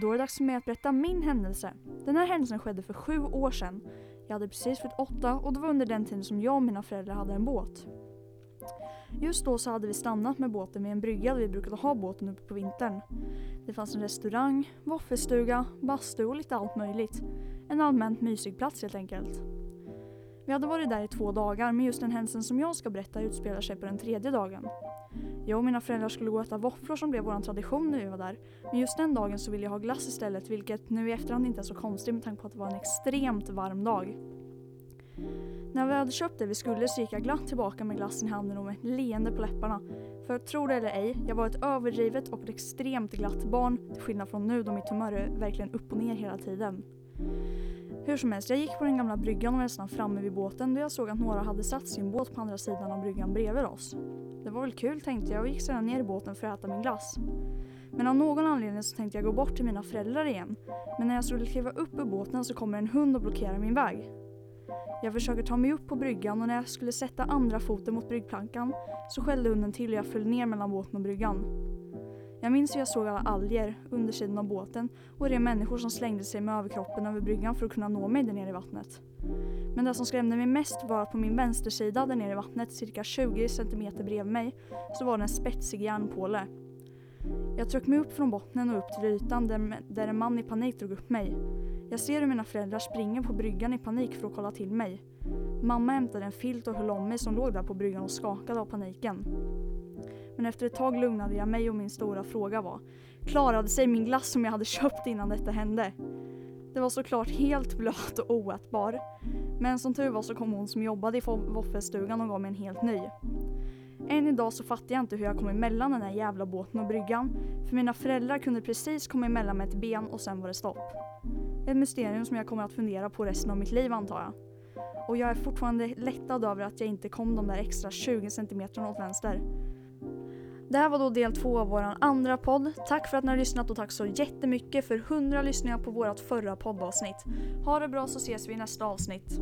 Då är det dags för mig att berätta min händelse. Den här händelsen skedde för sju år sedan. Jag hade precis fyllt åtta och det var under den tiden som jag och mina föräldrar hade en båt. Just då så hade vi stannat med båten vid en brygga där vi brukade ha båten uppe på vintern. Det fanns en restaurang, våffelstuga, bastu och lite allt möjligt. En allmänt mysig plats helt enkelt. Vi hade varit där i två dagar men just den händelsen som jag ska berätta utspelar sig på den tredje dagen. Jag och mina föräldrar skulle gå och äta våfflor som blev vår tradition när vi var där. Men just den dagen så ville jag ha glass istället vilket nu i efterhand inte är så konstigt med tanke på att det var en extremt varm dag. När vi hade köpt det vi skulle så gick jag glatt tillbaka med glassen i handen och med ett leende på läpparna. För tro det eller ej, jag var ett överdrivet och ett extremt glatt barn till skillnad från nu då mitt humör är verkligen upp och ner hela tiden. Hur som helst, jag gick på den gamla bryggan och var nästan framme vid båten då jag såg att några hade satt sin båt på andra sidan av bryggan bredvid oss. Det var väl kul tänkte jag och gick sedan ner i båten för att äta min glass. Men av någon anledning så tänkte jag gå bort till mina föräldrar igen. Men när jag skulle kliva upp ur båten så kommer en hund och blockerar min väg. Jag försöker ta mig upp på bryggan och när jag skulle sätta andra foten mot bryggplankan så skällde hunden till och jag föll ner mellan båten och bryggan. Jag minns hur jag såg alla alger, undersidan av båten och de människor som slängde sig med överkroppen över bryggan för att kunna nå mig där nere i vattnet. Men det som skrämde mig mest var att på min vänstersida där nere i vattnet, cirka 20 cm bredvid mig, så var det en spetsig järnpåle. Jag tryckte mig upp från bottnen och upp till ytan där, där en man i panik drog upp mig. Jag ser hur mina föräldrar springer på bryggan i panik för att kolla till mig. Mamma hämtade en filt och höll om mig som låg där på bryggan och skakade av paniken. Men efter ett tag lugnade jag mig och min stora fråga var Klarade sig min glass som jag hade köpt innan detta hände? Det var såklart helt blöt och oätbar. Men som tur var så kom hon som jobbade i våffelstugan och gav mig en helt ny. Än idag så fattar jag inte hur jag kom emellan den här jävla båten och bryggan. För mina föräldrar kunde precis komma emellan med ett ben och sen var det stopp. Ett mysterium som jag kommer att fundera på resten av mitt liv antar jag. Och jag är fortfarande lättad över att jag inte kom de där extra 20 centimeterna åt vänster. Det här var då del två av vår andra podd. Tack för att ni har lyssnat och tack så jättemycket för 100 lyssningar på vårt förra poddavsnitt. Ha det bra så ses vi i nästa avsnitt.